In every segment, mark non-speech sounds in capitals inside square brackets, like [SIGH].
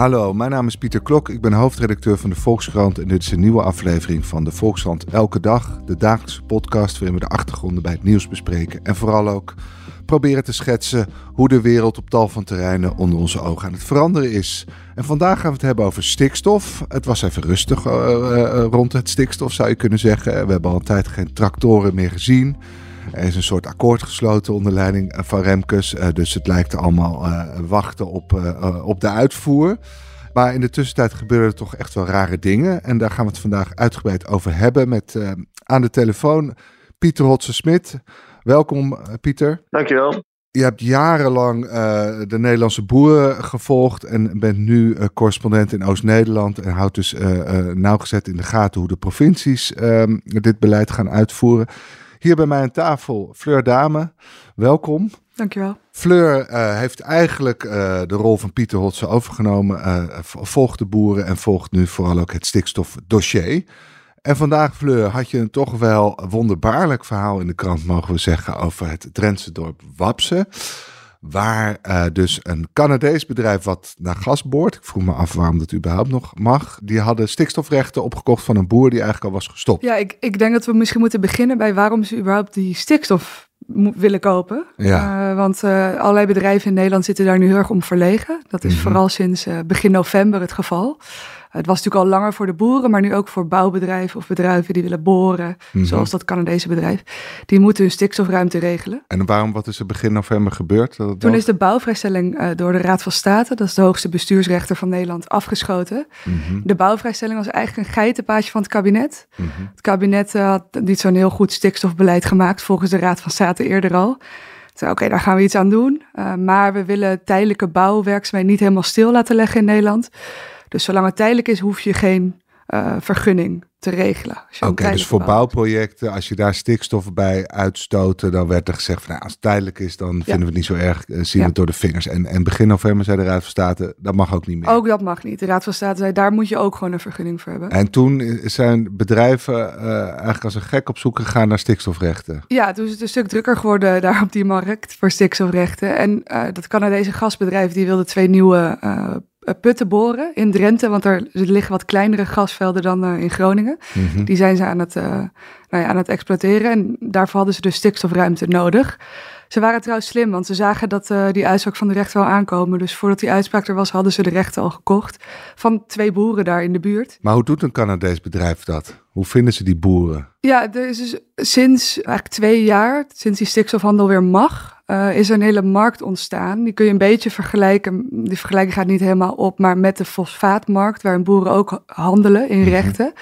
Hallo, mijn naam is Pieter Klok. Ik ben hoofdredacteur van de Volkskrant en dit is een nieuwe aflevering van de Volkskrant Elke Dag, de dagelijkse podcast waarin we de achtergronden bij het nieuws bespreken en vooral ook proberen te schetsen hoe de wereld op tal van terreinen onder onze ogen aan het veranderen is. En vandaag gaan we het hebben over stikstof. Het was even rustig uh, uh, rond het stikstof, zou je kunnen zeggen. We hebben al een tijd geen tractoren meer gezien. Er is een soort akkoord gesloten onder leiding van Remkes. Uh, dus het lijkt allemaal wachten op, op de uitvoer. Maar in de tussentijd gebeuren er toch echt wel rare dingen. En daar gaan we het vandaag uitgebreid over hebben met aan de telefoon Pieter Hotse-Smit. Welkom, Pieter. Dankjewel. Je hebt jarenlang uh, de Nederlandse boeren gevolgd en bent nu correspondent in Oost-Nederland en houdt dus nauwgezet in de gaten hoe de provincies ehm, dit beleid gaan uitvoeren. Hier bij mij aan tafel Fleur Dame, welkom. Dankjewel. Fleur heeft eigenlijk de rol van Pieter Hotse overgenomen, volgt de boeren en volgt nu vooral ook het stikstofdossier. En vandaag, Fleur, had je een toch wel wonderbaarlijk verhaal in de krant, mogen we zeggen, over het Drentse dorp Wapse. Waar uh, dus een Canadees bedrijf wat naar gas boort, ik vroeg me af waarom dat überhaupt nog mag, die hadden stikstofrechten opgekocht van een boer die eigenlijk al was gestopt. Ja, ik, ik denk dat we misschien moeten beginnen bij waarom ze überhaupt die stikstof willen kopen. Ja. Uh, want uh, allerlei bedrijven in Nederland zitten daar nu heel erg om verlegen. Dat is mm -hmm. vooral sinds begin november het geval. Het was natuurlijk al langer voor de boeren, maar nu ook voor bouwbedrijven of bedrijven die willen boren, mm -hmm. zoals dat Canadese bedrijf. Die moeten hun stikstofruimte regelen. En waarom, wat is er begin november gebeurd? Dat Toen is de bouwvrijstelling uh, door de Raad van State, dat is de hoogste bestuursrechter van Nederland, afgeschoten. Mm -hmm. De bouwvrijstelling was eigenlijk een geitenpaadje van het kabinet. Mm -hmm. Het kabinet uh, had niet zo'n heel goed stikstofbeleid gemaakt, volgens de Raad van State eerder al. Oké, okay, daar gaan we iets aan doen. Uh, maar we willen tijdelijke bouwwerkzaamheden niet helemaal stil laten leggen in Nederland. Dus zolang het tijdelijk is, hoef je geen uh, vergunning te regelen. Oké, okay, dus voor bouwt. bouwprojecten, als je daar stikstof bij uitstoten, dan werd er gezegd van nou, als het tijdelijk is, dan ja. vinden we het niet zo erg, uh, zien we ja. het door de vingers. En, en begin november zei de Raad van State, dat mag ook niet meer. Ook dat mag niet. De Raad van State zei, daar moet je ook gewoon een vergunning voor hebben. En toen zijn bedrijven uh, eigenlijk als een gek op zoek gegaan naar stikstofrechten. Ja, toen is het een stuk drukker geworden daar op die markt voor stikstofrechten. En dat Canadese gasbedrijf, die wilde twee nieuwe putten boren in Drenthe, want er liggen wat kleinere gasvelden dan uh, in Groningen. Mm -hmm. Die zijn ze aan het, uh, nou ja, aan het exploiteren en daarvoor hadden ze dus stikstofruimte nodig. Ze waren trouwens slim, want ze zagen dat uh, die uitspraak van de rechter wel aankomen. Dus voordat die uitspraak er was, hadden ze de rechten al gekocht van twee boeren daar in de buurt. Maar hoe doet een Canadees bedrijf dat? Hoe vinden ze die boeren? Ja, er is dus sinds eigenlijk twee jaar, sinds die stikstofhandel weer mag, uh, is er een hele markt ontstaan. Die kun je een beetje vergelijken, die vergelijking gaat niet helemaal op, maar met de fosfaatmarkt, waarin boeren ook handelen in rechten. Mm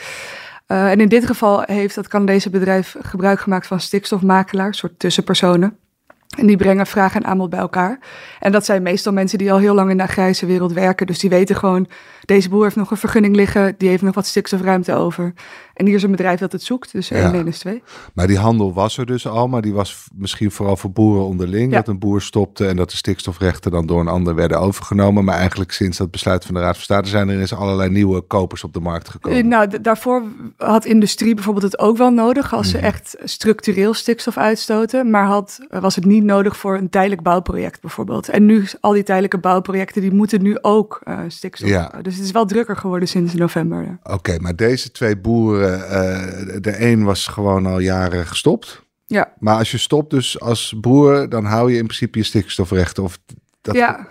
-hmm. uh, en in dit geval heeft dat Canadese bedrijf gebruik gemaakt van stikstofmakelaars, soort tussenpersonen. En die brengen vraag en aanbod bij elkaar. En dat zijn meestal mensen die al heel lang in de agrarische wereld werken. Dus die weten gewoon, deze boer heeft nog een vergunning liggen, die heeft nog wat stikstofruimte over. En hier is een bedrijf dat het zoekt, dus 1 ja. is 2. Maar die handel was er dus al, maar die was misschien vooral voor boeren onderling. Ja. Dat een boer stopte en dat de stikstofrechten dan door een ander werden overgenomen. Maar eigenlijk sinds dat besluit van de Raad van State zijn er eens allerlei nieuwe kopers op de markt gekomen. Uh, nou, daarvoor had industrie bijvoorbeeld het ook wel nodig als ze echt structureel stikstof uitstoten. Maar had, was het niet nodig voor een tijdelijk bouwproject bijvoorbeeld. En nu, al die tijdelijke bouwprojecten, die moeten nu ook uh, stikstof. Ja. Dus het is wel drukker geworden sinds november. Ja. Oké, okay, maar deze twee boeren, uh, de een was gewoon al jaren gestopt. Ja. Maar als je stopt dus als boer, dan hou je in principe je stikstofrechten. Of dat... Ja.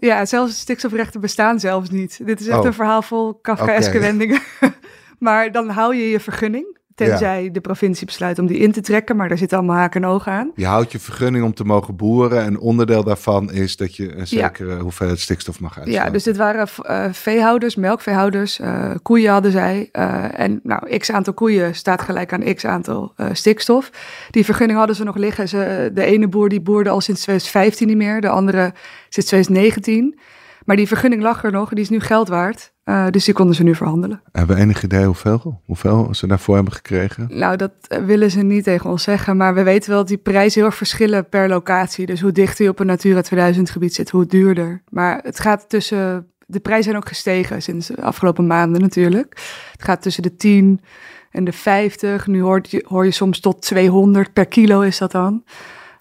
ja, zelfs stikstofrechten bestaan zelfs niet. Dit is echt Oh. een verhaal vol Kafkaeske Oké. wendingen. [LAUGHS] maar dan hou je je vergunning. Tenzij de provincie besluit om die in te trekken, maar daar zitten allemaal haken en ogen aan. Je houdt je vergunning om te mogen boeren. En onderdeel daarvan is dat je een zekere hoeveelheid stikstof mag uitstoten. Ja, dus dit waren uh, veehouders, melkveehouders, uh, koeien hadden zij. Uh, en nou, x aantal koeien staat gelijk aan x aantal stikstof. Die vergunning hadden ze nog liggen. Ze, de ene boer die boerde al sinds 2015 niet meer, de andere sinds 2019. Maar die vergunning lag er nog, die is nu geld waard. Uh, dus die konden ze nu verhandelen. Hebben we enig idee hoeveel, hoeveel ze daarvoor hebben gekregen? Nou, dat willen ze niet tegen ons zeggen. Maar we weten wel dat die prijzen heel erg verschillen per locatie. Dus hoe dichter je op een Natura 2000 gebied zit, hoe duurder. Maar het gaat tussen... De prijzen zijn ook gestegen sinds de afgelopen maanden natuurlijk. Het gaat tussen de 10 en de 50. Nu hoor je, hoor je soms tot 200 per kilo is dat dan.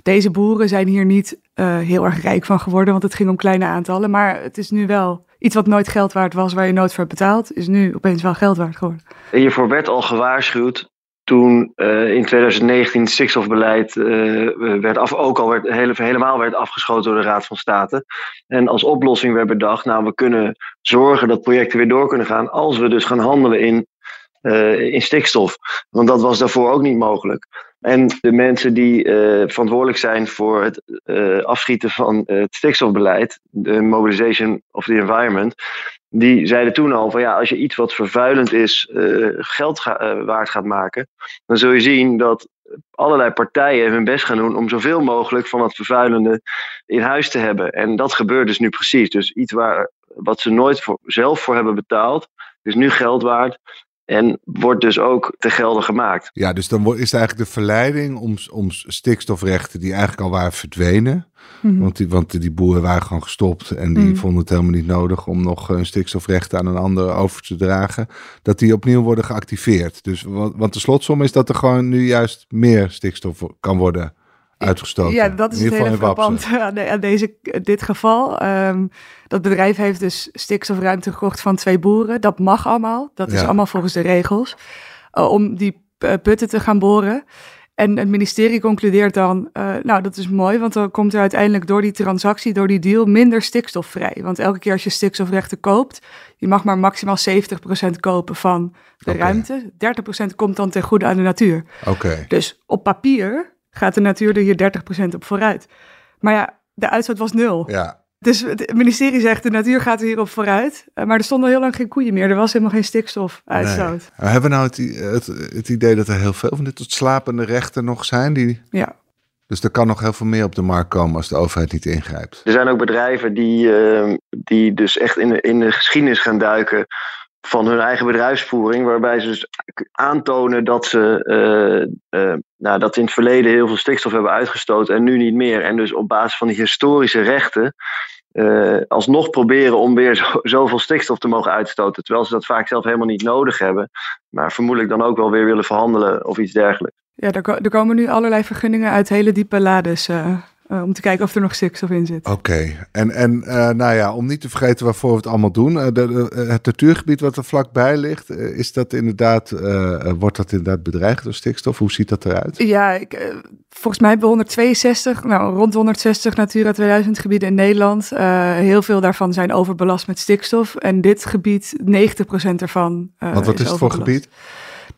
Deze boeren zijn hier niet uh, heel erg rijk van geworden, want het ging om kleine aantallen. Maar het is nu wel iets wat nooit geld waard was, waar je nooit voor betaald, is nu opeens wel geld waard geworden. En hiervoor werd al gewaarschuwd toen uh, in 2019 het stikstofbeleid uh, werd af, ook al werd, hele, helemaal werd afgeschoten door de Raad van State. En als oplossing werd bedacht, nou we kunnen zorgen dat projecten weer door kunnen gaan als we dus gaan handelen in, uh, in stikstof. Want dat was daarvoor ook niet mogelijk. En de mensen die uh, verantwoordelijk zijn voor het uh, afschieten van het stikstofbeleid, de Mobilization of the Environment, die zeiden toen al van ja, als je iets wat vervuilend is uh, geld waard gaat maken, dan zul je zien dat allerlei partijen hun best gaan doen om zoveel mogelijk van het vervuilende in huis te hebben. En dat gebeurt dus nu precies. Dus iets waar, wat ze nooit zelf voor hebben betaald, is nu geld waard. En wordt dus ook te gelden gemaakt. Ja, dus dan is het eigenlijk de verleiding om, om stikstofrechten die eigenlijk al waren verdwenen. Mm-hmm. Want, die, want die boeren waren gewoon gestopt en die mm. vonden het helemaal niet nodig om nog een stikstofrecht aan een ander over te dragen. Dat die opnieuw worden geactiveerd. Dus, want, want de slotsom is dat er gewoon nu juist meer stikstof kan worden uitgestoten. Ja, dat is het hele verband aan, aan, deze, dit geval. Um, dat bedrijf heeft dus stikstofruimte gekocht van twee boeren. Dat mag allemaal. Dat is allemaal volgens de regels. Uh, om die uh, putten te gaan boren. En het ministerie concludeert dan, uh, nou dat is mooi, want dan komt er uiteindelijk door die transactie, door die deal, minder stikstof vrij. Want elke keer als je stikstofrechten koopt, je mag maar maximaal 70% kopen van de okay. ruimte. 30% komt dan ten goede aan de natuur. Oké. Dus op papier gaat de natuur er hier 30% op vooruit. Maar ja, de uitstoot was nul. Ja. Dus het ministerie zegt, de natuur gaat er hierop vooruit. Eh, maar er stonden heel lang geen koeien meer. Er was helemaal geen stikstofuitstoot. Nee. Hebben we nou het, het, het, idee dat er heel veel van dit tot slapende rechten nog zijn? Die... Ja. Dus er kan nog heel veel meer op de markt komen als de overheid niet ingrijpt. Er zijn ook bedrijven die, uh, die dus echt in de, in de geschiedenis gaan duiken van hun eigen bedrijfsvoering, waarbij ze dus aantonen dat ze, uh, uh, nou, dat in het verleden heel veel stikstof hebben uitgestoten en nu niet meer. En dus op basis van die historische rechten uh, alsnog proberen om weer [LAUGHS] zo, zoveel stikstof te mogen uitstoten. Terwijl ze dat vaak zelf helemaal niet nodig hebben, maar vermoedelijk dan ook wel weer willen verhandelen of iets dergelijks. Ja, er, er komen nu allerlei vergunningen uit hele diepe lades. Uh, om te kijken of er nog stikstof in zit. Oké, en, en uh, nou ja, om niet te vergeten waarvoor we het allemaal doen. Uh, de, de, het natuurgebied wat er vlakbij ligt, is dat inderdaad, wordt dat inderdaad bedreigd door stikstof? Hoe ziet dat eruit? Ja, ik, volgens mij hebben we 162, nou rond 160 Natura 2000 gebieden in Nederland. heel veel daarvan zijn overbelast met stikstof. En dit gebied, 90% ervan. Want wat is, is het voor gebied?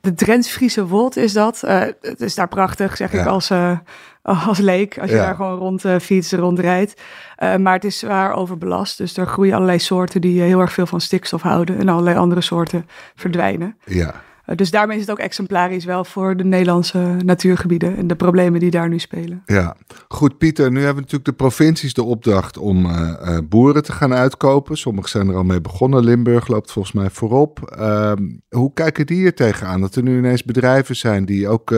De Drents-Friese Wold is dat. het is daar prachtig, zeg ja. ik als [LAUGHS] als leek. Als je ja. daar gewoon rond uh, fietsen, rondrijdt. Uh, maar het is zwaar overbelast. Dus er groeien allerlei soorten die heel erg veel van stikstof houden. En allerlei andere soorten verdwijnen. Ja. Dus daarmee is het ook exemplarisch wel voor de Nederlandse natuurgebieden. En de problemen die daar nu spelen. Ja, goed Pieter. Nu hebben natuurlijk de provincies de opdracht om boeren te gaan uitkopen. Sommigen zijn er al mee begonnen. Limburg loopt volgens mij voorop. Ehm, hoe kijken die hier tegenaan? Dat er nu ineens bedrijven zijn die ook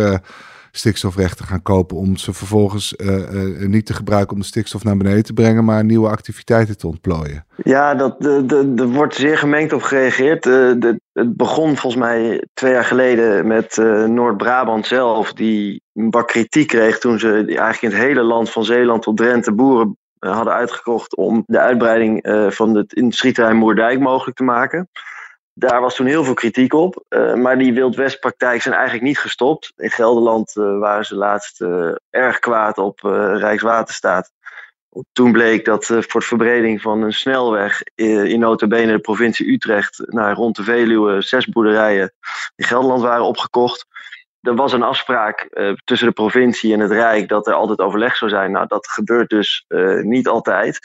stikstofrechten gaan kopen om ze vervolgens uh, uh, niet te gebruiken om de stikstof naar beneden te brengen, maar nieuwe activiteiten te ontplooien. Ja, dat, er wordt zeer gemengd op gereageerd. De, het begon volgens mij twee jaar geleden met Noord-Brabant zelf, die een bak kritiek kreeg toen ze eigenlijk in het hele land van Zeeland tot Drenthe boeren hadden uitgekocht om de uitbreiding van het industrieterrein Moerdijk mogelijk te maken. Daar was toen heel veel kritiek op. Uh, maar die Wild-West-praktijk zijn eigenlijk niet gestopt. In Gelderland uh, waren ze laatst uh, erg kwaad op Rijkswaterstaat. Toen bleek dat voor de verbreding van een snelweg in notabene de provincie Utrecht naar rond de Veluwe zes boerderijen in Gelderland waren opgekocht. Er was een afspraak tussen de provincie en het Rijk dat er altijd overleg zou zijn. Nou, dat gebeurt dus niet altijd.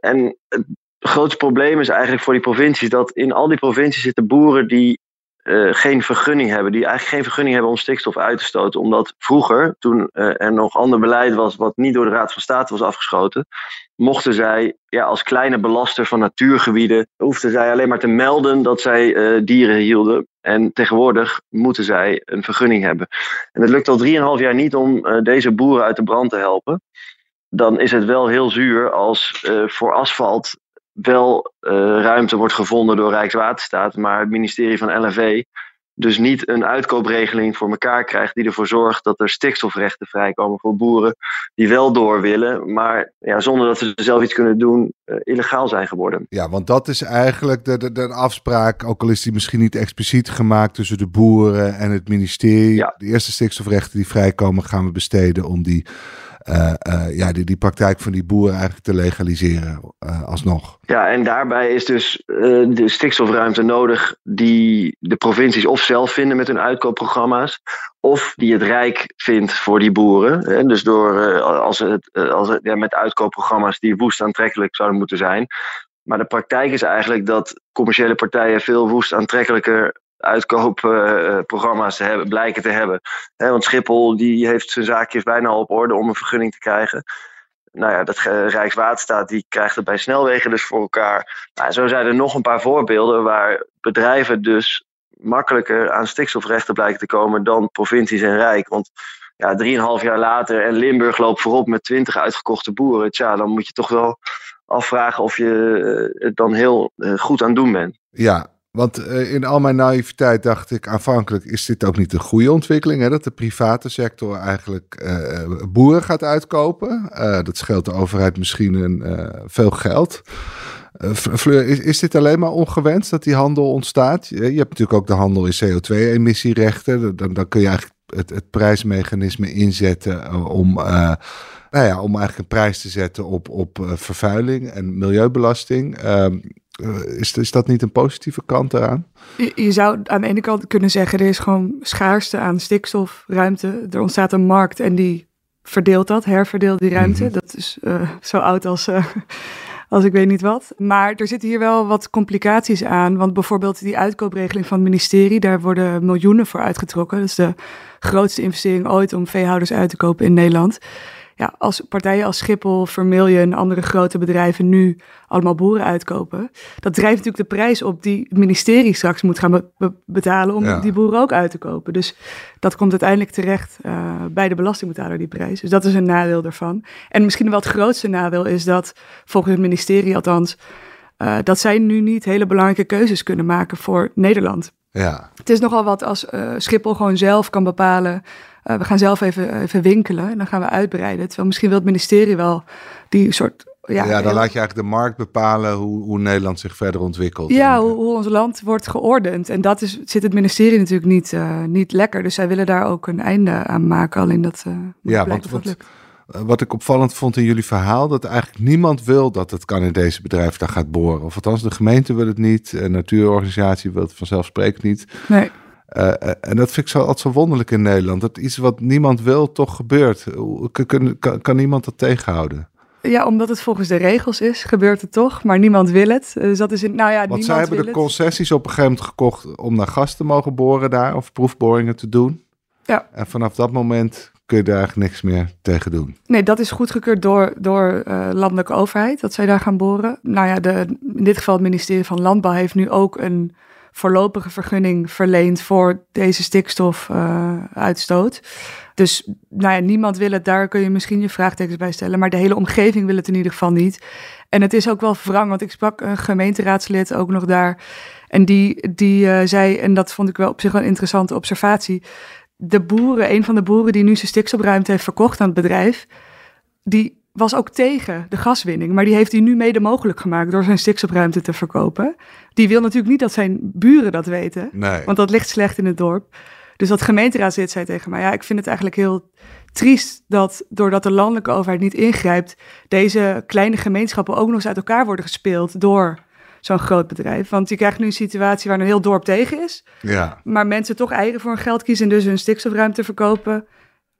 en het grootste probleem is eigenlijk voor die provincies dat in al die provincies zitten boeren die uh, geen vergunning hebben, die eigenlijk geen vergunning hebben om stikstof uit te stoten. Omdat vroeger, toen uh, er nog ander beleid was wat niet door de Raad van State was afgeschoten, mochten zij ja, als kleine belaster van natuurgebieden, hoefden zij alleen maar te melden dat zij uh, dieren hielden. En tegenwoordig moeten zij een vergunning hebben. En het lukt al 3,5 jaar niet om deze boeren uit de brand te helpen. Dan is het wel heel zuur als voor asfalt wel uh, ruimte wordt gevonden door Rijkswaterstaat, maar het ministerie van LNV dus niet een uitkoopregeling voor elkaar krijgt die ervoor zorgt dat er stikstofrechten vrijkomen voor boeren die wel door willen, maar ja, zonder dat ze zelf iets kunnen doen, uh, illegaal zijn geworden. Ja, want dat is eigenlijk de, de, de afspraak, ook al is die misschien niet expliciet gemaakt tussen de boeren en het ministerie. Ja. De eerste stikstofrechten die vrijkomen gaan we besteden om die uh, uh, ja, die, die praktijk van die boeren eigenlijk te legaliseren uh, alsnog. Ja, en daarbij is dus de stikstofruimte nodig die de provincies of zelf vinden met hun uitkoopprogramma's, of die het Rijk vindt voor die boeren. Hè? Dus door, als het, als ja, met uitkoopprogramma's die woest aantrekkelijk zouden moeten zijn. Maar de praktijk is eigenlijk dat commerciële partijen veel woest aantrekkelijker uitkoopprogramma's hebben, blijken te hebben. want Schiphol die heeft zijn zaakjes bijna al op orde om een vergunning te krijgen. Nou ja, dat Rijkswaterstaat die krijgt het bij snelwegen dus voor elkaar. Nou, zo zijn er nog een paar voorbeelden waar bedrijven dus makkelijker aan stikstofrechten blijken te komen dan provincies en Rijk. Want ja, drieënhalf jaar later en Limburg loopt voorop met twintig uitgekochte boeren. Tja, dan moet je toch wel afvragen of je het dan heel goed aan het doen bent. Ja, want uh, in al mijn naïviteit dacht ik aanvankelijk, is dit ook niet een goede ontwikkeling? Hè? Dat de private sector eigenlijk uh, boeren gaat uitkopen. Dat scheelt de overheid misschien een, veel geld. Is, is dit alleen maar ongewenst dat die handel ontstaat? Je, hebt natuurlijk ook de handel in CO2-emissierechten. Dan, dan kun je eigenlijk het, het prijsmechanisme inzetten om nou ja, om eigenlijk een prijs te zetten op, op vervuiling en milieubelasting. Um, uh, is, is dat niet een positieve kant eraan? Je, je, zou aan de ene kant kunnen zeggen, er is gewoon schaarste aan stikstofruimte. Er ontstaat een markt en die verdeelt dat, herverdeelt die ruimte. Mm -hmm. Dat is uh, zo oud als, uh, als ik weet niet wat. Maar er zitten hier wel wat complicaties aan. Want bijvoorbeeld die uitkoopregeling van het ministerie, daar worden miljoenen voor uitgetrokken. Dat is de grootste investering ooit om veehouders uit te kopen in Nederland ja, als partijen als Schiphol, Vermilion en andere grote bedrijven nu allemaal boeren uitkopen, dat drijft natuurlijk de prijs op die het ministerie straks moet gaan be betalen om ja. die boeren ook uit te kopen. Dus dat komt uiteindelijk terecht uh, bij de belastingbetaler, die prijs. Dus dat is een nadeel daarvan. En misschien wel het grootste nadeel is dat, volgens het ministerie althans, uh, dat zij nu niet hele belangrijke keuzes kunnen maken voor Nederland. Ja. Het is nogal wat als uh, Schiphol gewoon zelf kan bepalen. Uh, we gaan zelf even, even winkelen en dan gaan we uitbreiden. Terwijl misschien wil het ministerie wel die soort. Ja, ja dan laat je eigenlijk de markt bepalen hoe, hoe Nederland zich verder ontwikkelt. Ja, hoe, hoe, ons land wordt geordend. En dat is, zit het ministerie natuurlijk niet, uh, niet lekker. Dus zij willen daar ook een einde aan maken. Alleen dat. ja, want, want wat ik opvallend vond in jullie verhaal, dat eigenlijk niemand wil dat het deze bedrijf daar gaat boren. Of althans, de gemeente wil het niet, een natuurorganisatie wil het vanzelfsprekend niet. Nee. Uh, en dat vind ik zo, altijd zo wonderlijk in Nederland. Dat iets wat niemand wil, toch gebeurt. Kan, kan, kan niemand dat tegenhouden? Ja, omdat het volgens de regels is, gebeurt het toch, maar niemand wil het. Dus dat is in, nou ja, Want zij hebben de concessies op een gegeven moment gekocht om naar gas te mogen boren daar, of proefboringen te doen. Ja. En vanaf dat moment kun je daar eigenlijk niks meer tegen doen. Nee, dat is goedgekeurd door, door uh, landelijke overheid, dat zij daar gaan boren. Nou ja, de, in dit geval het ministerie van Landbouw heeft nu ook een voorlopige vergunning verleend voor deze stikstofuitstoot. Uh, dus nou ja, niemand wil het, daar kun je misschien je vraagtekens bij stellen, maar de hele omgeving wil het in ieder geval niet. En het is ook wel wrang, want ik sprak een gemeenteraadslid ook nog daar. En die, die uh, zei, en dat vond ik wel op zich wel een interessante observatie de boeren, een van de boeren die nu zijn stikstofruimte heeft verkocht aan het bedrijf, die was ook tegen de gaswinning, maar die heeft hij nu mede mogelijk gemaakt door zijn stikstofruimte te verkopen. Die wil natuurlijk niet dat zijn buren dat weten, nee. want dat ligt slecht in het dorp. Dus dat gemeenteraadslid zei tegen mij, ja, ik vind het eigenlijk heel triest dat doordat de landelijke overheid niet ingrijpt, deze kleine gemeenschappen ook nog eens uit elkaar worden gespeeld door zo'n groot bedrijf. Want je krijgt nu een situatie waar een heel dorp tegen is. Ja. Maar mensen toch eigen voor hun geld kiezen en dus hun stikstofruimte verkopen.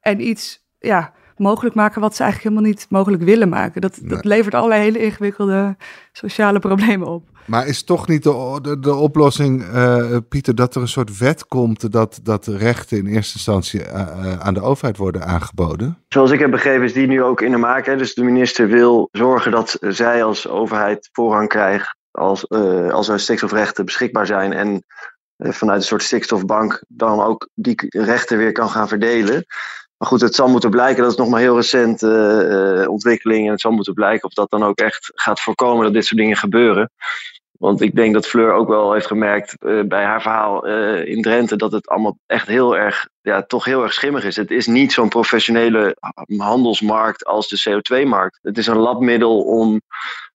En iets, ja, mogelijk maken wat ze eigenlijk helemaal niet mogelijk willen maken. Dat, dat levert allerlei hele ingewikkelde sociale problemen op. Maar is toch niet de, de, oplossing, uh, Pieter, dat er een soort wet komt dat, dat rechten in eerste instantie uh, aan de overheid worden aangeboden? Zoals ik heb begrepen is die nu ook in de maak. Hè? Dus de minister wil zorgen dat zij als overheid voorrang krijgt als, uh, als er stikstofrechten beschikbaar zijn. En vanuit een soort stikstofbank dan ook die rechten weer kan gaan verdelen. Maar goed, het zal moeten blijken, dat is nog maar heel recente uh, ontwikkeling. En het zal moeten blijken of dat dan ook echt gaat voorkomen dat dit soort dingen gebeuren. Want ik denk dat Fleur ook wel heeft gemerkt uh, bij haar verhaal in Drenthe dat het allemaal echt heel erg, ja, toch heel erg schimmig is. Het is niet zo'n professionele handelsmarkt als de CO2-markt. Het is een labmiddel om,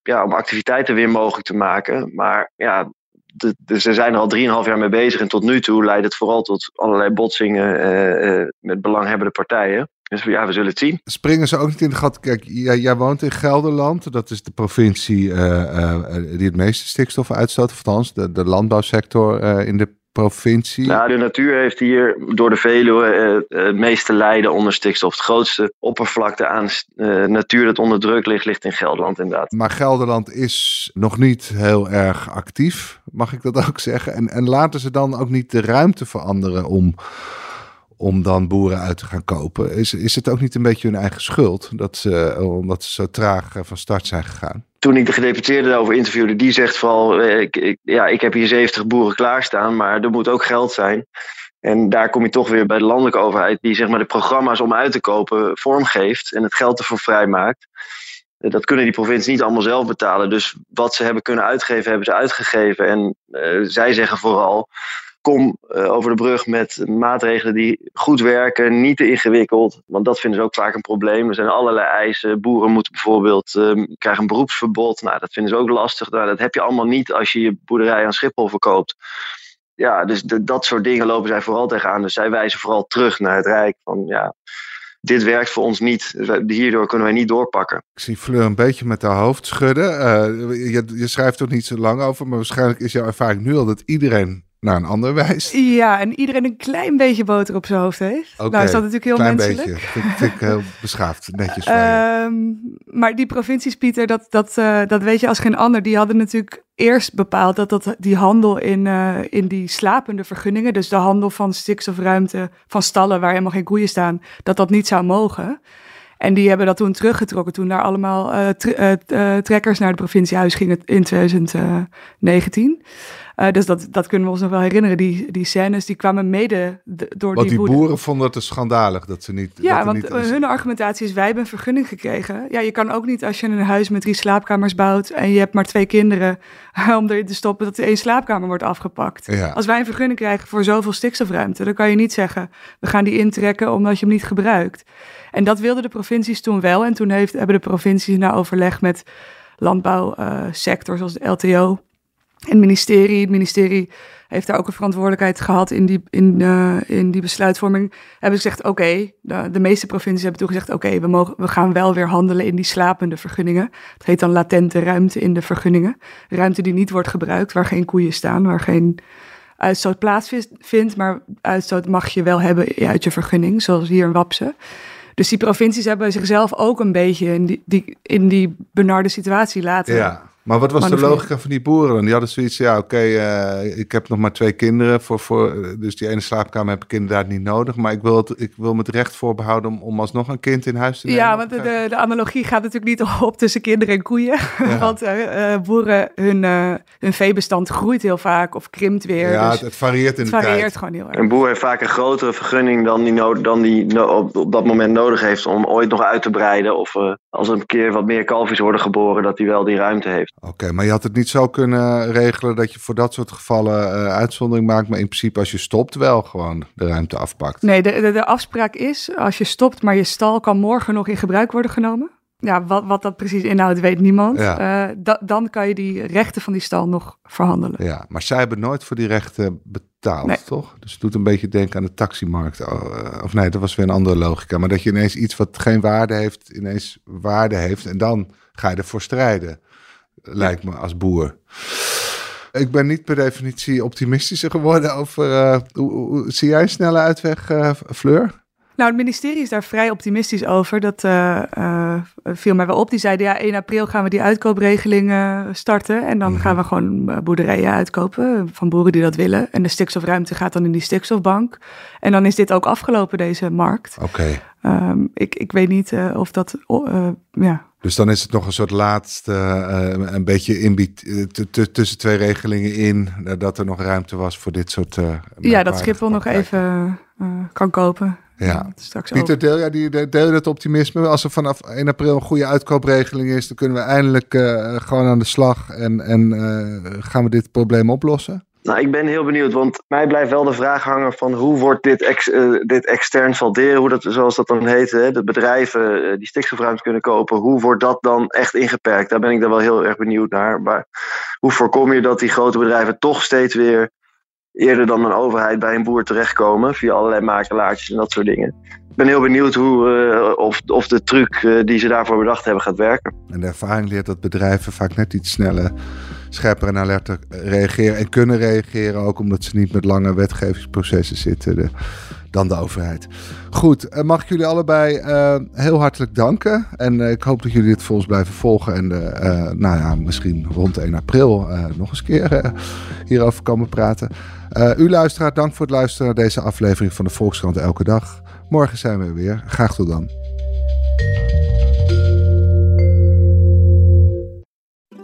ja, om activiteiten weer mogelijk te maken. Maar ja, de, ze zijn er al drieënhalf jaar mee bezig en tot nu toe leidt het vooral tot allerlei botsingen uh, met belanghebbende partijen. Dus ja, we zullen het zien. Springen ze ook niet in de gat? Kijk, jij, woont in Gelderland. Dat is de provincie uh, die het meeste stikstof uitstoot. Of althans, de, de landbouwsector in de provincie. Nou, de natuur heeft hier door de Veluwe het meeste lijden onder stikstof. Het grootste oppervlakte aan natuur dat onder druk ligt, ligt in Gelderland inderdaad. Maar Gelderland is nog niet heel erg actief, mag ik dat ook zeggen. En, en laten ze dan ook niet de ruimte veranderen om om dan boeren uit te gaan kopen. Is, is het ook niet een beetje hun eigen schuld dat ze, omdat ze zo traag van start zijn gegaan? Toen ik de gedeputeerde daarover interviewde, die zegt vooral: ik, ik, ja, ik heb hier 70 boeren klaarstaan, maar er moet ook geld zijn. En daar kom je toch weer bij de landelijke overheid, die zeg maar de programma's om uit te kopen vormgeeft en het geld ervoor vrijmaakt. Dat kunnen die provincies niet allemaal zelf betalen. Dus wat ze hebben kunnen uitgeven, hebben ze uitgegeven. En zij zeggen vooral: kom uh, over de brug met maatregelen die goed werken, niet te ingewikkeld. Want dat vinden ze ook vaak een probleem. Er zijn allerlei eisen. Boeren moeten bijvoorbeeld uh, krijgen een beroepsverbod. Nou, dat vinden ze ook lastig. Nou, dat heb je allemaal niet als je je boerderij aan Schiphol verkoopt. Ja, dus dat soort dingen lopen zij vooral tegenaan. Dus zij wijzen vooral terug naar het Rijk. Van ja, dit werkt voor ons niet. Hierdoor kunnen wij niet doorpakken. Ik zie Fleur een beetje met haar hoofd schudden. Uh, je, je schrijft er niet zo lang over, maar waarschijnlijk is jouw ervaring nu al dat iedereen naar een ander wijst. Ja, en iedereen een klein beetje boter op zijn hoofd heeft. Okay, nou is dat natuurlijk heel klein menselijk. Beetje. Vind, vind ik heel beschaafd, netjes van um, Maar die provincies, Pieter, dat, dat, uh, dat weet je als geen ander. Die hadden natuurlijk eerst bepaald dat, dat die handel in, uh, in die slapende vergunningen... dus de handel van stikstofruimte van stallen waar helemaal geen koeien staan... dat dat niet zou mogen. En die hebben dat toen teruggetrokken toen daar allemaal uh, trekkers naar de provinciehuis gingen in 2019. Uh, dus dat, dat kunnen we ons nog wel herinneren. Die, die scènes die kwamen mede door want die, die boeren vonden het dus schandalig dat ze niet... Ja, dat want niet hun argumentatie is wij hebben een vergunning gekregen. Ja, je kan ook niet als je een huis met drie slaapkamers bouwt en je hebt maar twee kinderen [LAUGHS] om erin te stoppen dat er één slaapkamer wordt afgepakt. Ja. Als wij een vergunning krijgen voor zoveel stikstofruimte, dan kan je niet zeggen we gaan die intrekken omdat je hem niet gebruikt. En dat wilden de provincies toen wel. En toen heeft, hebben de provincies na overleg met landbouwsector, uh, zoals de LTO het ministerie. Het ministerie heeft daar ook een verantwoordelijkheid gehad in die, in, uh, in die besluitvorming. Hebben ze gezegd, oké, de, de, meeste provincies hebben toen gezegd, oké, we, mogen, we gaan wel weer handelen in die slapende vergunningen. Het heet dan latente ruimte in de vergunningen. Ruimte die niet wordt gebruikt, waar geen koeien staan, waar geen uitstoot plaatsvindt, maar uitstoot mag je wel hebben uit je vergunning, zoals hier in Wapsen. Dus die provincies hebben zichzelf ook een beetje in die, die, in die benarde situatie laten. Ja. Maar wat was de logica van die boeren dan? Die hadden zoiets, ja oké, okay, uh, ik heb nog maar twee kinderen, voor, voor, dus die ene slaapkamer heb ik inderdaad niet nodig. Maar ik wil, het, ik wil me het recht voorbehouden om, om alsnog een kind in huis te nemen. Ja, want de, de, de analogie gaat natuurlijk niet [LAUGHS] op tussen kinderen en koeien. Ja. [LAUGHS] want uh, boeren, hun, uh, hun veebestand groeit heel vaak of krimpt weer. Ja, dus het, het varieert in het de varieert tijd. gewoon heel erg. Een boer heeft vaak een grotere vergunning dan die, no dan die no op, op, dat moment nodig heeft om ooit nog uit te breiden. Of als er een keer wat meer kalfjes worden geboren, dat hij wel die ruimte heeft. Oké, okay, maar je had het niet zo kunnen regelen dat je voor dat soort gevallen uh, uitzondering maakt. Maar in principe als je stopt wel gewoon de ruimte afpakt. Nee, de, de, de afspraak is als je stopt, maar je stal kan morgen nog in gebruik worden genomen. Ja, wat, wat dat precies inhoudt, weet niemand. Ja. Uh, da, dan kan je die rechten van die stal nog verhandelen. Ja, maar zij hebben nooit voor die rechten betaald, Nee. toch? Dus het doet een beetje denken aan de taximarkt. Oh, uh, of nee, dat was weer een andere logica. Maar dat je ineens iets wat geen waarde heeft, ineens waarde heeft. En dan ga je ervoor strijden, lijkt me als boer. Ik ben niet per definitie optimistischer geworden over... Uh, hoe, hoe, zie jij een snelle uitweg, uh, Fleur? Nou, het ministerie is daar vrij optimistisch over. Dat uh, uh, viel mij wel op. Die zeiden, ja, 1 april gaan we die uitkoopregelingen starten. En dan mhm. gaan we gewoon boerderijen uitkopen van boeren die dat willen. En de stikstofruimte gaat dan in die stikstofbank. En dan is dit ook afgelopen, deze markt. Oké. Um, ik, ik weet niet of dat, ja... Dus dan is het nog een soort laatste, een beetje in, tussen twee regelingen in, dat er nog ruimte was voor dit soort. ja, dat Schiphol nog even kan kopen. Ja, straks Pieter, deel, ja, die, deel dat optimisme? Als er vanaf 1 april een goede uitkoopregeling is, dan kunnen we eindelijk uh, gewoon aan de slag en, en uh, gaan we dit probleem oplossen? Nou, ik ben heel benieuwd, want mij blijft wel de vraag hangen van hoe wordt dit, ex, uh, dit extern salderen, hoe dat, zoals dat dan heet, hè, de bedrijven die stikstofruimte kunnen kopen, hoe wordt dat dan echt ingeperkt? Daar ben ik dan wel heel erg benieuwd naar. Maar hoe voorkom je dat die grote bedrijven toch steeds weer eerder dan een overheid bij een boer terechtkomen via allerlei makelaartjes en dat soort dingen. Ik ben heel benieuwd hoe, uh, of, of de truc die ze daarvoor bedacht hebben gaat werken. En de ervaring leert dat bedrijven vaak net iets sneller, scherper en alerter reageren en kunnen reageren, ook omdat ze niet met lange wetgevingsprocessen zitten. De, dan de overheid. Goed, uh, mag ik jullie allebei heel hartelijk danken. En ik hoop dat jullie dit volgens blijven volgen. En nou ja, misschien rond 1 april nog eens keer hierover komen praten. Uh, u luisteraar, dank voor het luisteren naar deze aflevering van de Volkskrant Elke Dag. Morgen zijn we weer. Graag tot dan.